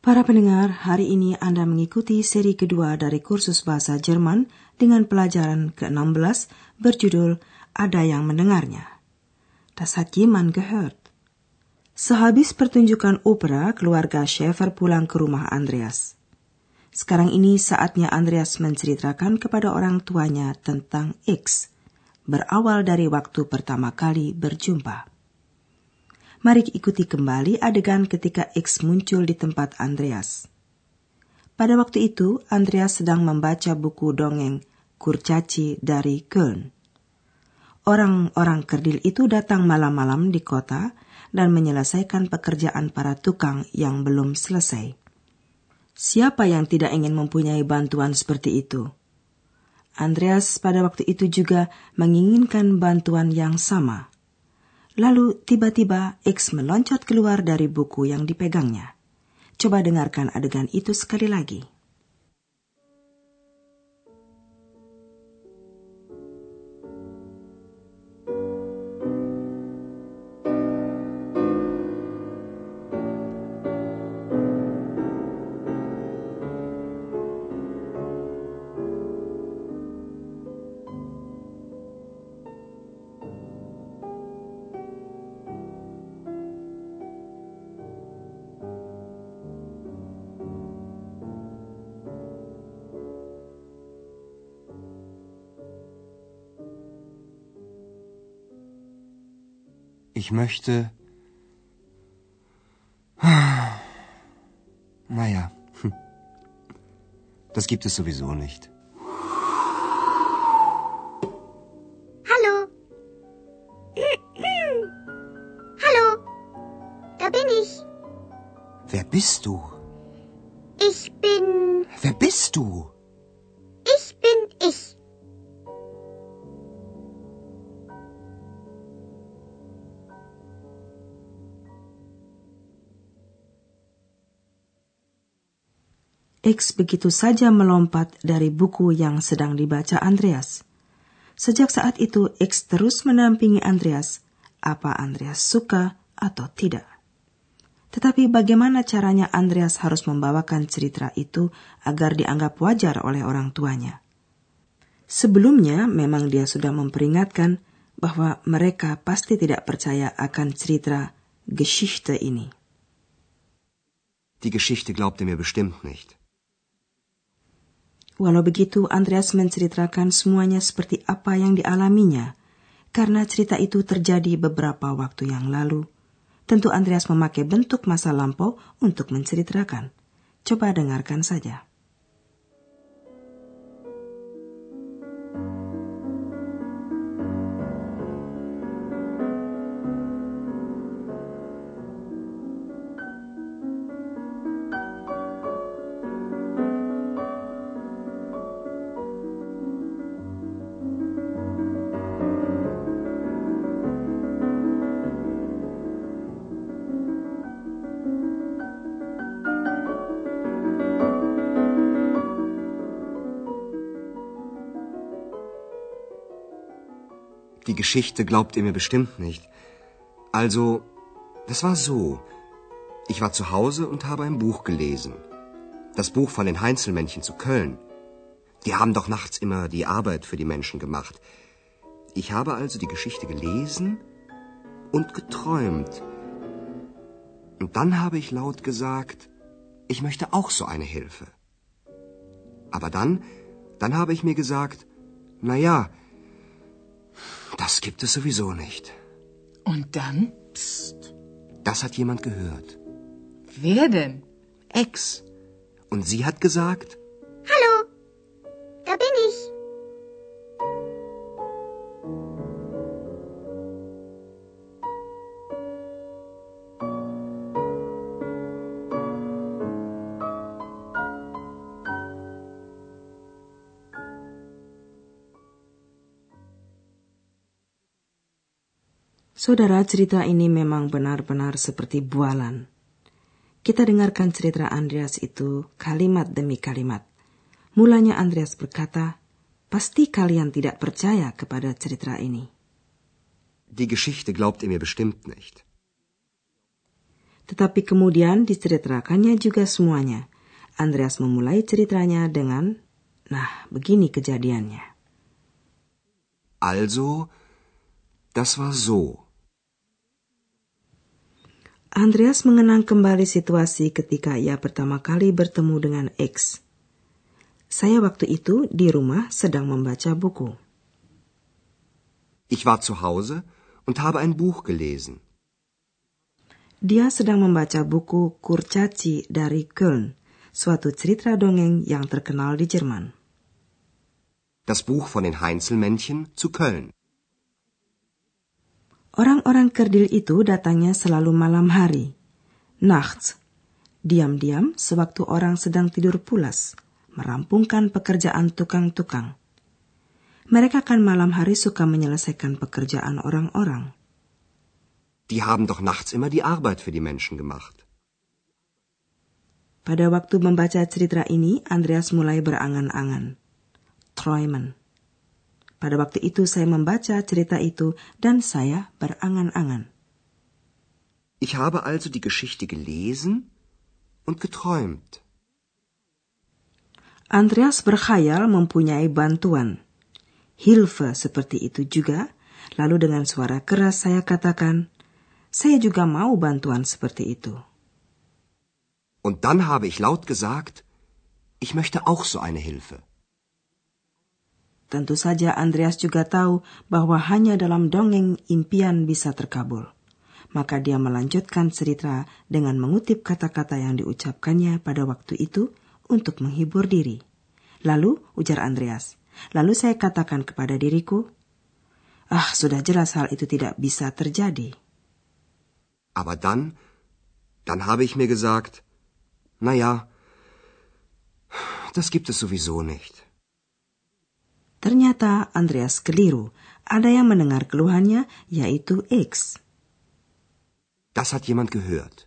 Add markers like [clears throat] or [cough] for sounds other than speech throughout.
Para pendengar, hari ini Anda mengikuti seri kedua dari kursus bahasa Jerman dengan pelajaran ke-16 berjudul Ada yang mendengarnya. Das hat jemand gehört. Sehabis pertunjukan opera, keluarga Schäfer pulang ke rumah Andreas. Sekarang ini saatnya Andreas menceritakan kepada orang tuanya tentang X, berawal dari waktu pertama kali berjumpa. Mari ikuti kembali adegan ketika X muncul di tempat Andreas. Pada waktu itu, Andreas sedang membaca buku dongeng Kurcaci dari Köln. Orang-orang kerdil itu datang malam-malam di kota dan menyelesaikan pekerjaan para tukang yang belum selesai. Siapa yang tidak ingin mempunyai bantuan seperti itu? Andreas pada waktu itu juga menginginkan bantuan yang sama. Lalu tiba-tiba X meloncat keluar dari buku yang dipegangnya. Coba dengarkan adegan itu sekali lagi. Ich möchte. [sighs] Naja, [laughs] das gibt es sowieso nicht. Hallo. Hallo. Da bin ich. Wer bist du? Ich bin. Wer bist du? X begitu saja melompat dari buku yang sedang dibaca Andreas. Sejak saat itu, X terus menampingi Andreas, apa Andreas suka atau tidak. Tetapi bagaimana caranya Andreas harus membawakan cerita itu agar dianggap wajar oleh orang tuanya? Sebelumnya memang dia sudah memperingatkan bahwa mereka pasti tidak percaya akan cerita Geschichte ini. Die Geschichte glaubte mir bestimmt nicht. Walau begitu, Andreas menceritakan semuanya seperti apa yang dialaminya. Karena cerita itu terjadi beberapa waktu yang lalu. Tentu Andreas memakai bentuk masa lampau untuk menceritakan. Coba dengarkan saja. Geschichte glaubt ihr mir bestimmt nicht. Also, das war so. Ich war zu Hause und habe ein Buch gelesen. Das Buch von den Heinzelmännchen zu Köln. Die haben doch nachts immer die Arbeit für die Menschen gemacht. Ich habe also die Geschichte gelesen und geträumt. Und dann habe ich laut gesagt, ich möchte auch so eine Hilfe. Aber dann, dann habe ich mir gesagt, na ja, das gibt es sowieso nicht. Und dann? Psst. Das hat jemand gehört. Wer denn? Ex. Und sie hat gesagt, Saudara, cerita ini memang benar-benar seperti bualan. Kita dengarkan cerita Andreas itu kalimat demi kalimat. Mulanya Andreas berkata, pasti kalian tidak percaya kepada cerita ini. Die Geschichte glaubt ihr mir bestimmt nicht. Tetapi kemudian diceritakannya juga semuanya. Andreas memulai ceritanya dengan, nah begini kejadiannya. Also, das war so. Andreas mengenang kembali situasi ketika ia pertama kali bertemu dengan X. Saya waktu itu di rumah sedang membaca buku. Ich war zu Hause und habe ein Buch gelesen. Dia sedang membaca buku Kurcaci dari Köln, suatu cerita dongeng yang terkenal di Jerman. Das Buch von den Heinzelmännchen zu Köln. Orang-orang kerdil itu datangnya selalu malam hari. Nachts. Diam-diam sewaktu orang sedang tidur pulas, merampungkan pekerjaan tukang-tukang. Mereka kan malam hari suka menyelesaikan pekerjaan orang-orang. Die haben doch nachts immer die Arbeit für die Menschen gemacht. Pada waktu membaca cerita ini, Andreas mulai berangan-angan. Träumen. Pada waktu itu saya membaca cerita itu dan saya berangan-angan. Ich habe also die Geschichte gelesen und geträumt. Andreas berkhayal mempunyai bantuan. Hilfe seperti itu juga. Lalu dengan suara keras saya katakan, saya juga mau bantuan seperti itu. Und dann habe ich laut gesagt, ich möchte auch so eine Hilfe. Tentu saja Andreas juga tahu bahwa hanya dalam dongeng impian bisa terkabul. Maka dia melanjutkan cerita dengan mengutip kata-kata yang diucapkannya pada waktu itu untuk menghibur diri. Lalu, ujar Andreas, lalu saya katakan kepada diriku, Ah, sudah jelas hal itu tidak bisa terjadi. Aber dann, dann habe ich mir gesagt, na ja, das gibt es sowieso nicht. Ternyata Andreas keliru. Ada yang mendengar keluhannya, yaitu X. Das hat jemand gehört.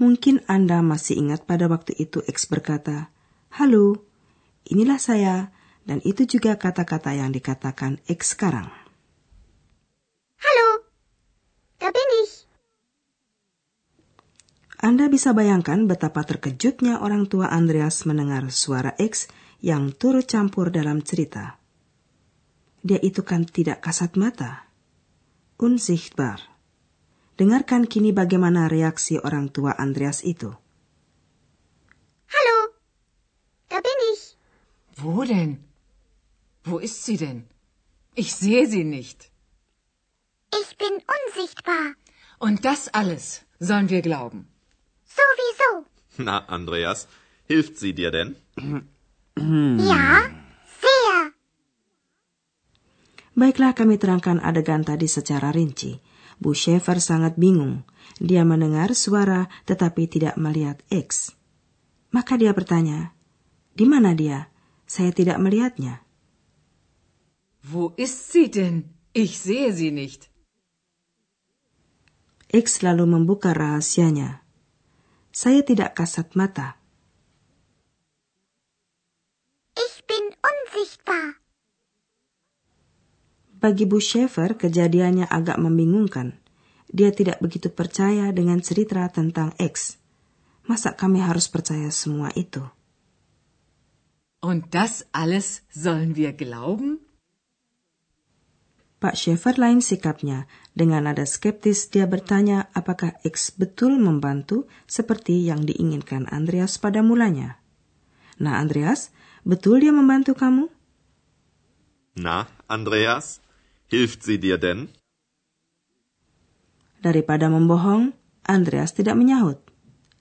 Mungkin Anda masih ingat pada waktu itu X berkata, Halo, inilah saya, dan itu juga kata-kata yang dikatakan X sekarang. Hallo, da bin ich. Anda bisa bayangkan betapa terkejutnya orang tua Andreas mendengar suara X yang turut campur dalam cerita. Dia itu kan tidak kasat mata. Unsichtbar. Dengarkan kini bagaimana reaksi orang tua Andreas itu. Hallo, da bin ich. Wo denn? Wo ist sie denn? Ich sehe sie nicht. Ich bin unsichtbar. Und das alles sollen wir glauben. Sowieso. Na, Andreas, hilft sie dir denn? [clears throat] Ja, sehr. Baiklah kami terangkan adegan tadi secara rinci. Bu Schaefer sangat bingung. Dia mendengar suara tetapi tidak melihat X. Maka dia bertanya, di mana dia? Saya tidak melihatnya. Wo ist sie denn? Ich sehe sie nicht. X lalu membuka rahasianya. Saya tidak kasat mata. Ich bin unsichtbar. Bagi Bu Schaefer, kejadiannya agak membingungkan. Dia tidak begitu percaya dengan cerita tentang X. Masa kami harus percaya semua itu? Und das alles sollen wir glauben? Pak Schaefer lain sikapnya. Dengan nada skeptis, dia bertanya apakah X betul membantu seperti yang diinginkan Andreas pada mulanya. Nah, Andreas, betul dia membantu kamu? Na, Andreas, hilft sie dir denn? Daripada membohong, Andreas tidak menyahut.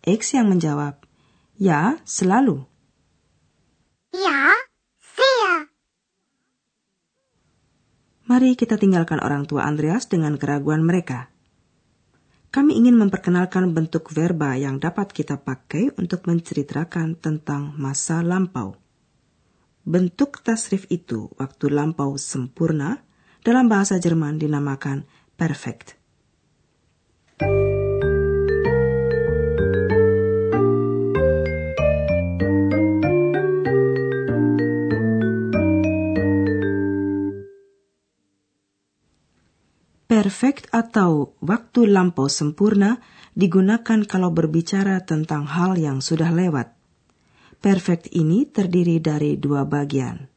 X yang menjawab, "Ya, selalu." Ja, sehr. Mari kita tinggalkan orang tua Andreas dengan keraguan mereka. Kami ingin memperkenalkan bentuk verba yang dapat kita pakai untuk menceritakan tentang masa lampau. Bentuk tasrif itu waktu lampau sempurna dalam bahasa Jerman dinamakan perfect. Perfect atau waktu lampau sempurna digunakan kalau berbicara tentang hal yang sudah lewat. Perfect ini terdiri dari dua bagian.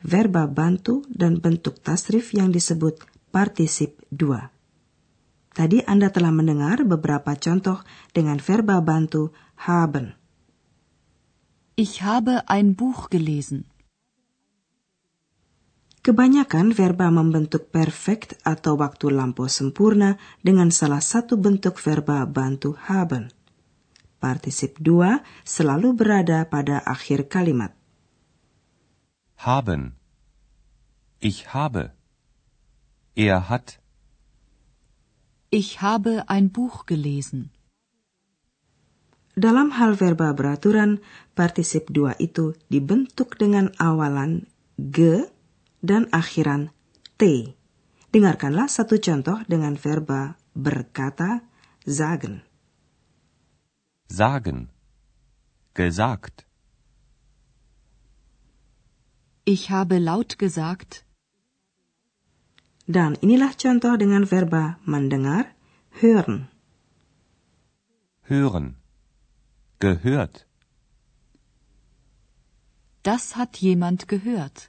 Verba bantu dan bentuk tasrif yang disebut partisip dua. Tadi Anda telah mendengar beberapa contoh dengan verba bantu haben. Ich habe ein Buch gelesen. Kebanyakan verba membentuk perfect atau waktu lampau sempurna dengan salah satu bentuk verba bantu haben. Partisip dua selalu berada pada akhir kalimat. Haben. Ich habe. Er hat. Ich habe ein Buch gelesen. Dalam hal verba beraturan, partisip dua itu dibentuk dengan awalan ge dan akhiran T. Dengarkanlah satu contoh dengan verba berkata, sagen. Sagen. Gesagt. Ich habe laut gesagt. Dan inilah contoh dengan verba mendengar, hören. Hören. Gehört. Das hat jemand gehört.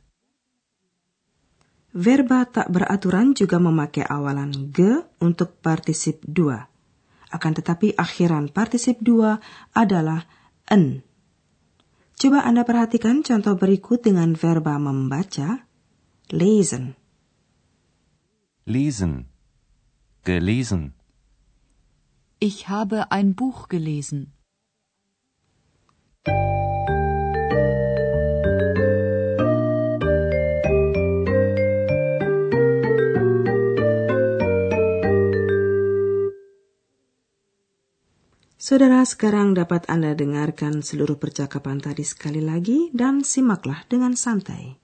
Verba tak beraturan juga memakai awalan ge untuk partisip dua. Akan tetapi akhiran partisip dua adalah en. Coba Anda perhatikan contoh berikut dengan verba membaca, lesen. Lesen. Gelesen. Ich habe ein Buch gelesen. Saudara, sekarang dapat Anda dengarkan seluruh percakapan tadi sekali lagi dan simaklah dengan santai.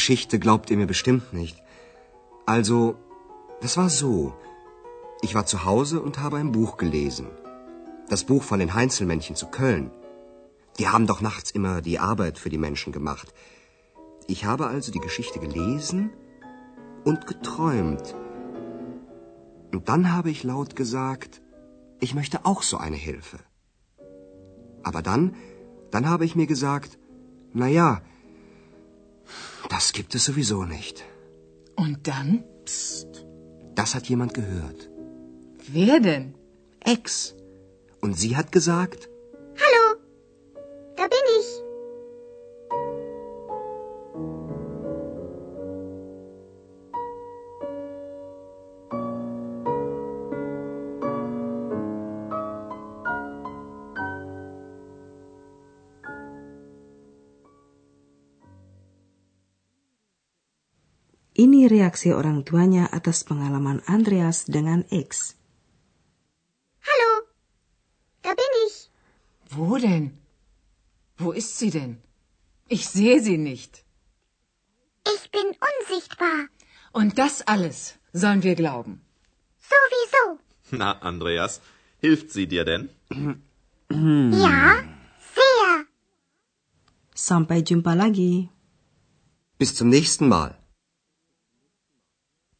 Geschichte glaubt ihr mir bestimmt nicht. Also, das war so. Ich war zu Hause und habe ein Buch gelesen. Das Buch von den Heinzelmännchen zu Köln. Die haben doch nachts immer die Arbeit für die Menschen gemacht. Ich habe also die Geschichte gelesen und geträumt. Und dann habe ich laut gesagt, ich möchte auch so eine Hilfe. Aber dann, dann habe ich mir gesagt, na ja, das gibt es sowieso nicht. Und dann? Psst. Das hat jemand gehört. Wer denn? Ex. Und sie hat gesagt, Ini reaksi orang tuanya atas pengalaman Andreas dengan X. Hallo, da bin ich. Wo denn? Wo ist sie denn? Ich sehe sie nicht. Ich bin unsichtbar. Und das alles sollen wir glauben. Sowieso. Na, Andreas, hilft sie dir denn? Ja, sehr. Sampai jumpa lagi. bis zum nächsten Mal.